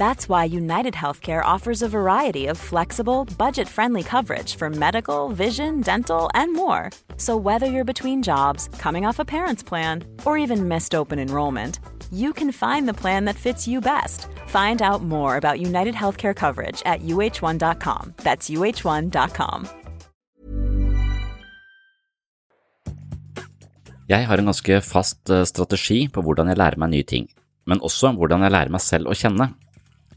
That's why United Healthcare offers a variety of flexible, budget friendly coverage for medical, vision, dental, and more. So, whether you're between jobs, coming off a parent's plan, or even missed open enrollment, you can find the plan that fits you best. Find out more about United Healthcare coverage at uh1.com. That's uh1.com. Jeg har en ganske fast eh, strategi på hvordan jeg lærer meg nye ting, men også hvordan jeg lærer meg selv å kjenne.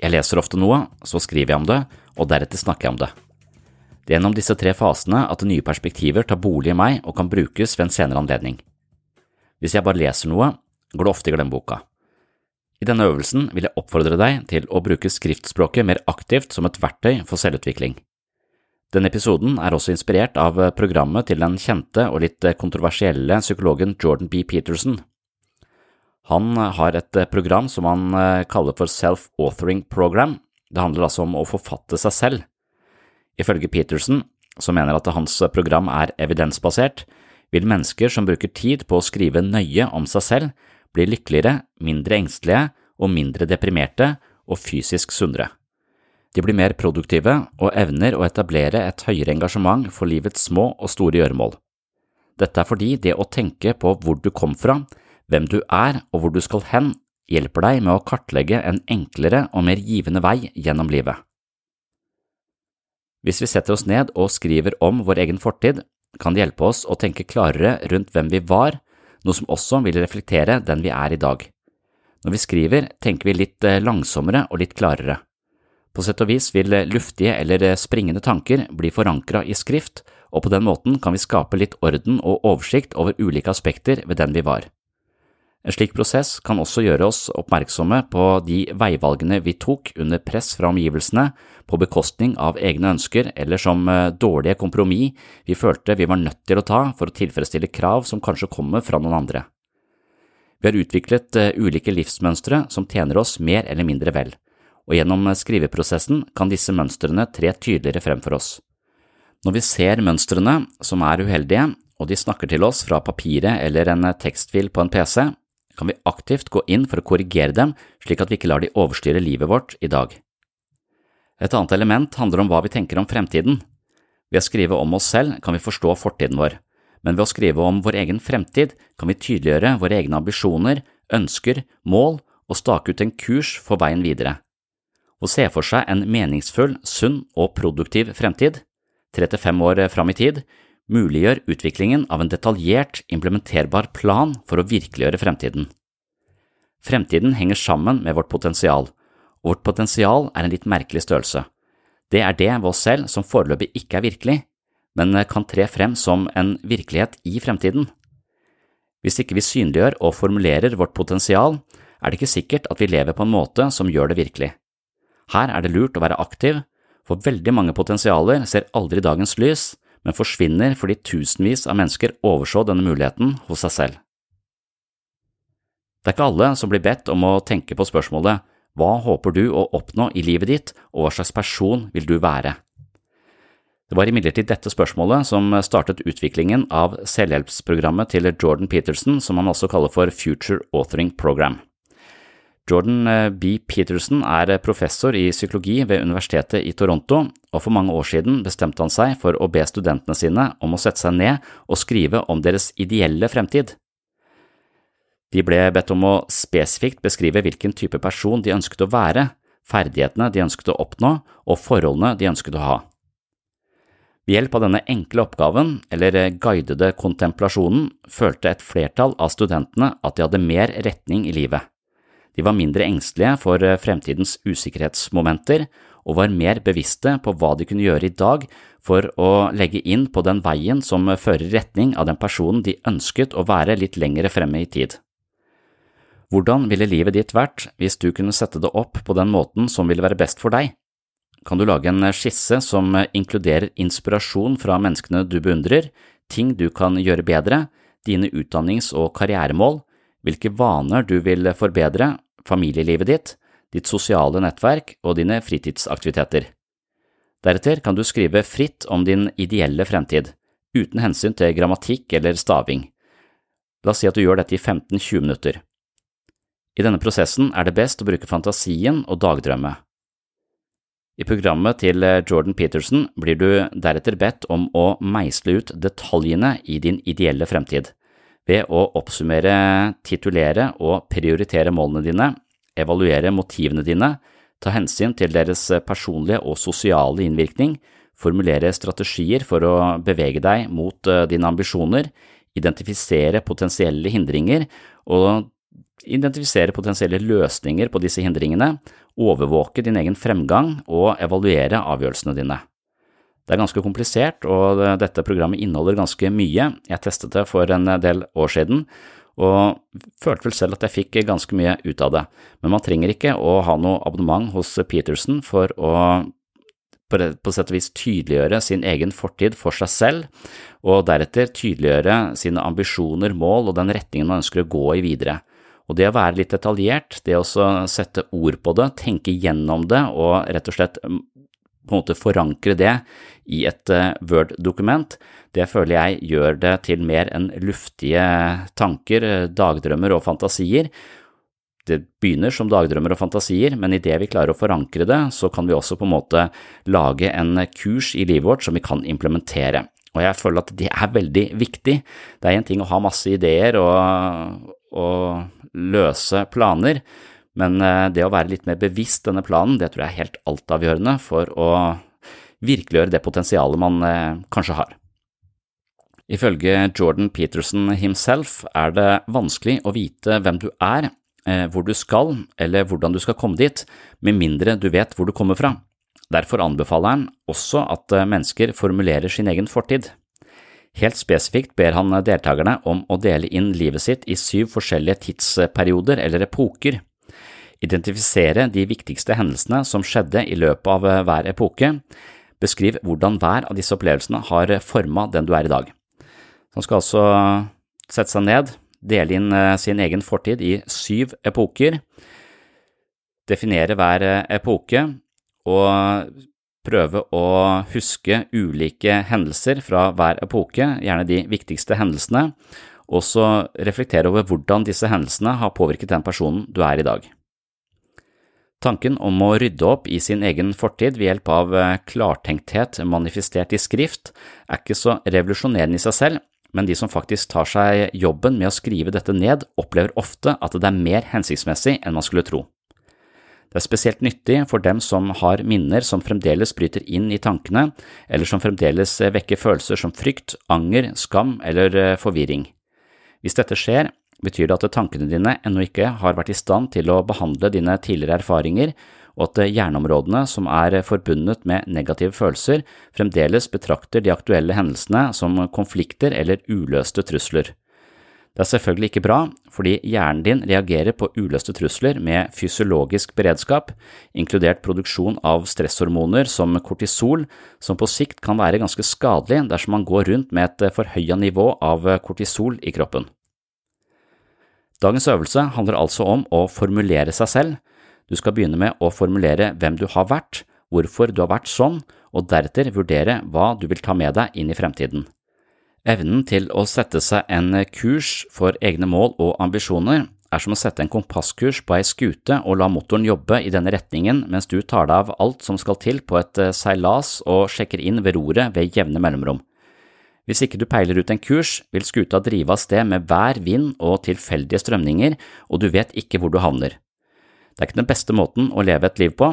Jeg leser ofte noe, så skriver jeg om det, og deretter snakker jeg om det. Det er gjennom disse tre fasene at nye perspektiver tar bolig i meg og kan brukes ved en senere anledning. Hvis jeg bare leser noe, går det ofte i glemmeboka. I denne øvelsen vil jeg oppfordre deg til å bruke skriftspråket mer aktivt som et verktøy for selvutvikling. Denne episoden er også inspirert av programmet til den kjente og litt kontroversielle psykologen Jordan B. Peterson. Han har et program som han eh, kaller for Self-Authoring Program. Det handler altså om å forfatte seg selv. Ifølge Peterson, som mener at hans program er evidensbasert, vil mennesker som bruker tid på å skrive nøye om seg selv, bli lykkeligere, mindre engstelige og mindre deprimerte og fysisk sunnere. De blir mer produktive og evner å etablere et høyere engasjement for livets små og store gjøremål. Dette er fordi det å tenke på hvor du kom fra, hvem du er og hvor du skal hen, hjelper deg med å kartlegge en enklere og mer givende vei gjennom livet. Hvis vi setter oss ned og skriver om vår egen fortid, kan det hjelpe oss å tenke klarere rundt hvem vi var, noe som også vil reflektere den vi er i dag. Når vi skriver, tenker vi litt eh, langsommere og litt klarere. På sett og vis vil luftige eller springende tanker bli forankra i skrift, og på den måten kan vi skape litt orden og oversikt over ulike aspekter ved den vi var. En slik prosess kan også gjøre oss oppmerksomme på de veivalgene vi tok under press fra omgivelsene, på bekostning av egne ønsker eller som eh, dårlige kompromiss vi følte vi var nødt til å ta for å tilfredsstille krav som kanskje kommer fra noen andre. Vi har utviklet eh, ulike livsmønstre som tjener oss mer eller mindre vel, og gjennom skriveprosessen kan disse mønstrene tre tydeligere frem for oss. Når vi ser mønstrene som er uheldige, og de snakker til oss fra papiret eller en tekstfil på en PC, kan vi aktivt gå inn for å korrigere dem slik at vi ikke lar de overstyre livet vårt i dag. Et annet element handler om hva vi tenker om fremtiden. Ved å skrive om oss selv kan vi forstå fortiden vår, men ved å skrive om vår egen fremtid kan vi tydeliggjøre våre egne ambisjoner, ønsker, mål og stake ut en kurs for veien videre. Å se for seg en meningsfull, sunn og produktiv fremtid, tre til fem år fram i tid, muliggjør utviklingen av en detaljert, implementerbar plan for å virkeliggjøre fremtiden. Fremtiden henger sammen med vårt potensial, og vårt potensial er en litt merkelig størrelse. Det er det ved oss selv som foreløpig ikke er virkelig, men kan tre frem som en virkelighet i fremtiden. Hvis ikke vi synliggjør og formulerer vårt potensial, er det ikke sikkert at vi lever på en måte som gjør det virkelig. Her er det lurt å være aktiv, for veldig mange potensialer ser aldri dagens lys, men forsvinner fordi tusenvis av mennesker overså denne muligheten hos seg selv. Det er ikke alle som blir bedt om å tenke på spørsmålet Hva håper du å oppnå i livet ditt, og hva slags person vil du være? Det var imidlertid dette spørsmålet som startet utviklingen av selvhjelpsprogrammet til Jordan Peterson, som han også kaller for Future Authoring Program. Jordan eh, B. Peterson er professor i psykologi ved Universitetet i Toronto, og for mange år siden bestemte han seg for å be studentene sine om å sette seg ned og skrive om deres ideelle fremtid. De ble bedt om å spesifikt beskrive hvilken type person de ønsket å være, ferdighetene de ønsket å oppnå og forholdene de ønsket å ha. Ved hjelp av denne enkle oppgaven, eller guidede kontemplasjonen, følte et flertall av studentene at de hadde mer retning i livet. De var mindre engstelige for fremtidens usikkerhetsmomenter og var mer bevisste på hva de kunne gjøre i dag for å legge inn på den veien som fører i retning av den personen de ønsket å være litt lengre fremme i tid. Hvordan ville livet ditt vært hvis du kunne sette det opp på den måten som ville være best for deg? Kan du lage en skisse som inkluderer inspirasjon fra menneskene du beundrer, ting du kan gjøre bedre, dine utdannings- og karrieremål, hvilke vaner du vil forbedre, familielivet ditt, ditt sosiale nettverk og dine fritidsaktiviteter. Deretter kan du skrive fritt om din ideelle fremtid, uten hensyn til grammatikk eller staving. La oss si at du gjør dette i 15–20 minutter. I denne prosessen er det best å bruke fantasien og dagdrømme. I programmet til Jordan Peterson blir du deretter bedt om å meisle ut detaljene i din ideelle fremtid, ved å oppsummere, titulere og prioritere målene dine, evaluere motivene dine, ta hensyn til deres personlige og sosiale innvirkning, formulere strategier for å bevege deg mot dine ambisjoner, identifisere potensielle hindringer og identifisere potensielle løsninger på disse hindringene, overvåke din egen fremgang og evaluere avgjørelsene dine. Det er ganske komplisert, og dette programmet inneholder ganske mye. Jeg testet det for en del år siden, og følte vel selv at jeg fikk ganske mye ut av det. Men man trenger ikke å ha noe abonnement hos Peterson for å på sett og vis tydeliggjøre sin egen fortid for seg selv, og deretter tydeliggjøre sine ambisjoner, mål og den retningen man ønsker å gå i videre. Og det å være litt detaljert, det å sette ord på det, tenke gjennom det og rett og slett på en måte forankre det i et eh, Word-dokument, det føler jeg gjør det til mer enn luftige tanker, eh, dagdrømmer og fantasier. Det begynner som dagdrømmer og fantasier, men idet vi klarer å forankre det, så kan vi også på en måte lage en kurs i livet vårt som vi kan implementere. Og jeg føler at det er veldig viktig. Det er en ting å ha masse ideer og, og løse planer, men eh, det å være litt mer bevisst denne planen, det tror jeg er helt altavgjørende for å virkeliggjøre det potensialet man eh, kanskje har. Ifølge Jordan Peterson himself er det vanskelig å vite hvem du er, eh, hvor du skal eller hvordan du skal komme dit, med mindre du vet hvor du kommer fra. Derfor anbefaler han også at mennesker formulerer sin egen fortid. Helt spesifikt ber han deltakerne om å dele inn livet sitt i syv forskjellige tidsperioder eller epoker. Identifisere de viktigste hendelsene som skjedde i løpet av hver epoke. Beskriv hvordan hver av disse opplevelsene har forma den du er i dag. Han skal altså sette seg ned, dele inn eh, sin egen fortid i syv epoker, definere hver epoke og prøve å huske ulike hendelser fra hver epoke, gjerne de viktigste hendelsene, og så reflektere over hvordan disse hendelsene har påvirket den personen du er i dag. Tanken om å rydde opp i sin egen fortid ved hjelp av eh, klartenkthet manifestert i skrift er ikke så revolusjonerende i seg selv, men de som faktisk tar seg jobben med å skrive dette ned, opplever ofte at det er mer hensiktsmessig enn man skulle tro. Det er spesielt nyttig for dem som har minner som fremdeles bryter inn i tankene, eller som fremdeles vekker følelser som frykt, anger, skam eller eh, forvirring. Hvis dette skjer, betyr det at tankene dine ennå ikke har vært i stand til å behandle dine tidligere erfaringer, og at hjerneområdene som er forbundet med negative følelser, fremdeles betrakter de aktuelle hendelsene som konflikter eller uløste trusler. Det er selvfølgelig ikke bra, fordi hjernen din reagerer på uløste trusler med fysiologisk beredskap, inkludert produksjon av stresshormoner som kortisol, som på sikt kan være ganske skadelig dersom man går rundt med et forhøya nivå av kortisol i kroppen. Dagens øvelse handler altså om å formulere seg selv. Du skal begynne med å formulere hvem du har vært, hvorfor du har vært sånn, og deretter vurdere hva du vil ta med deg inn i fremtiden. Evnen til å sette seg en kurs for egne mål og ambisjoner er som å sette en kompasskurs på ei skute og la motoren jobbe i denne retningen mens du tar deg av alt som skal til på et eh, seilas og sjekker inn ved roret ved jevne mellomrom. Hvis ikke du peiler ut en kurs, vil skuta drive av sted med vær, vind og tilfeldige strømninger, og du vet ikke hvor du havner. Det er ikke den beste måten å leve et liv på.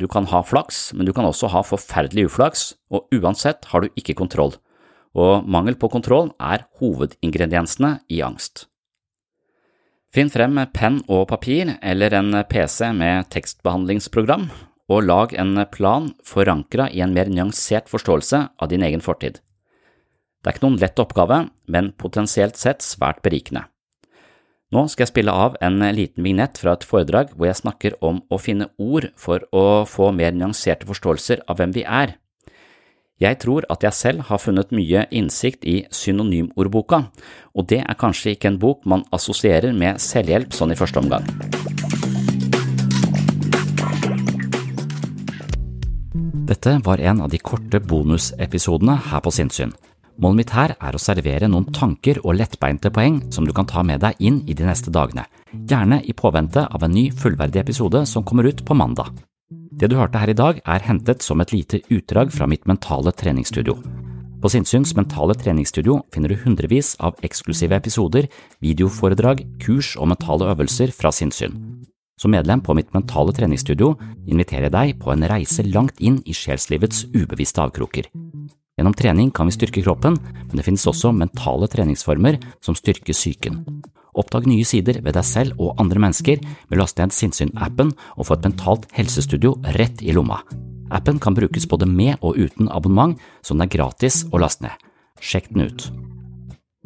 Du kan ha flaks, men du kan også ha forferdelig uflaks, og uansett har du ikke kontroll. Og mangel på kontroll er hovedingrediensene i angst. Finn frem penn og papir eller en PC med tekstbehandlingsprogram, og lag en plan forankra i en mer nyansert forståelse av din egen fortid. Det er ikke noen lett oppgave, men potensielt sett svært berikende. Nå skal jeg spille av en liten vignett fra et foredrag hvor jeg snakker om å finne ord for å få mer nyanserte forståelser av hvem vi er. Jeg tror at jeg selv har funnet mye innsikt i synonymordboka, og det er kanskje ikke en bok man assosierer med selvhjelp sånn i første omgang. Dette var en av de korte bonusepisodene her på Sinnsyn. Målet mitt her er å servere noen tanker og lettbeinte poeng som du kan ta med deg inn i de neste dagene, gjerne i påvente av en ny fullverdig episode som kommer ut på mandag. Det du hørte her i dag, er hentet som et lite utdrag fra mitt mentale treningsstudio. På Sinnsyns mentale treningsstudio finner du hundrevis av eksklusive episoder, videoforedrag, kurs og mentale øvelser fra sinnssyn. Som medlem på mitt mentale treningsstudio inviterer jeg deg på en reise langt inn i sjelslivets ubevisste avkroker. Gjennom trening kan vi styrke kroppen, men det finnes også mentale treningsformer som styrker psyken. Oppdag nye sider ved deg selv og andre mennesker med å laste ned Sinnsyn-appen og få et mentalt helsestudio rett i lomma. Appen kan brukes både med og uten abonnement, så den er gratis å laste ned. Sjekk den ut.